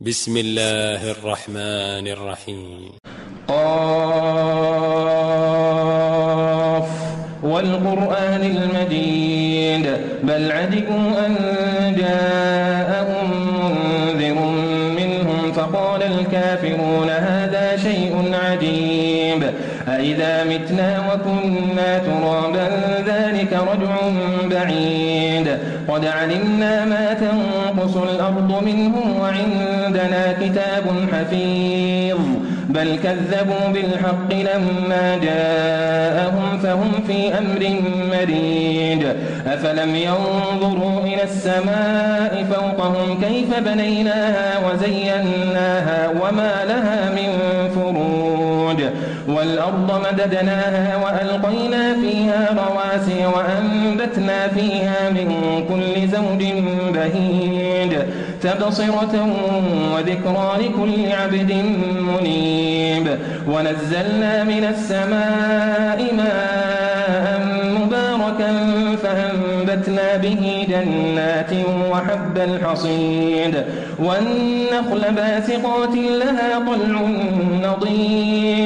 بسم الله الرحمن الرحيم. قاف والقرآن المجيد. بل عجبوا أن جاءهم منذر منهم فقال الكافرون هذا شيء عجيب. أئذا متنا وكنا ترابا ذلك رجع بعيد. قد علمنا ما تنقص الأرض منهم وعندنا كتاب حفيظ. بل كذبوا بالحق لما جاءهم فهم في أمر مريج. أفلم ينظروا إلى السماء فوقهم كيف بنيناها وزيناها وما لها من والأرض مددناها وألقينا فيها رواسي وأنبتنا فيها من كل زوج بهيج تبصرة وذكرى لكل عبد منيب ونزلنا من السماء ماء مباركا فأنبتنا به جنات وحب الحصيد والنخل باسقات لها طلع نضيد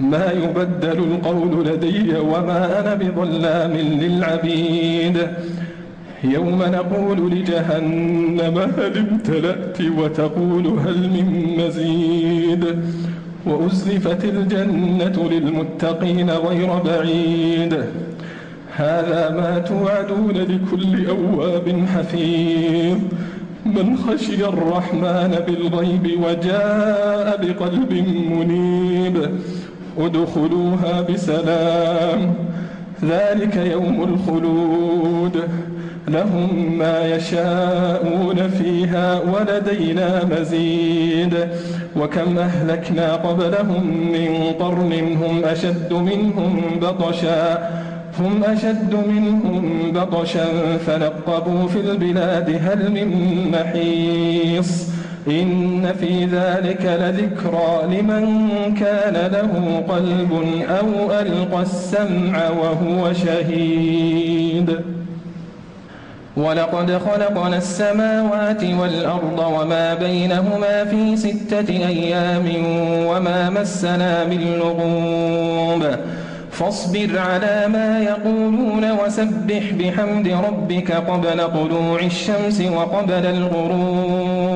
ما يبدل القول لدي وما أنا بظلام للعبيد. يوم نقول لجهنم هل امتلأت وتقول هل من مزيد. وأزلفت الجنة للمتقين غير بعيد. هذا ما توعدون لكل أواب حفيظ. من خشي الرحمن بالغيب وجاء بقلب منيب. ادخلوها بسلام. ذلك يوم الخلود. لهم ما يشاءون فيها ولدينا مزيد. وكم أهلكنا قبلهم من قرن هم أشد منهم بطشا. هم أشد منهم بطشا فنقبوا في البلاد هل من محيص. إن في ذلك لذكرى لمن كان له قلب أو ألقى السمع وهو شهيد. ولقد خلقنا السماوات والأرض وما بينهما في ستة أيام وما مسنا من لغوب. فاصبر على ما يقولون وسبح بحمد ربك قبل طلوع الشمس وقبل الغروب.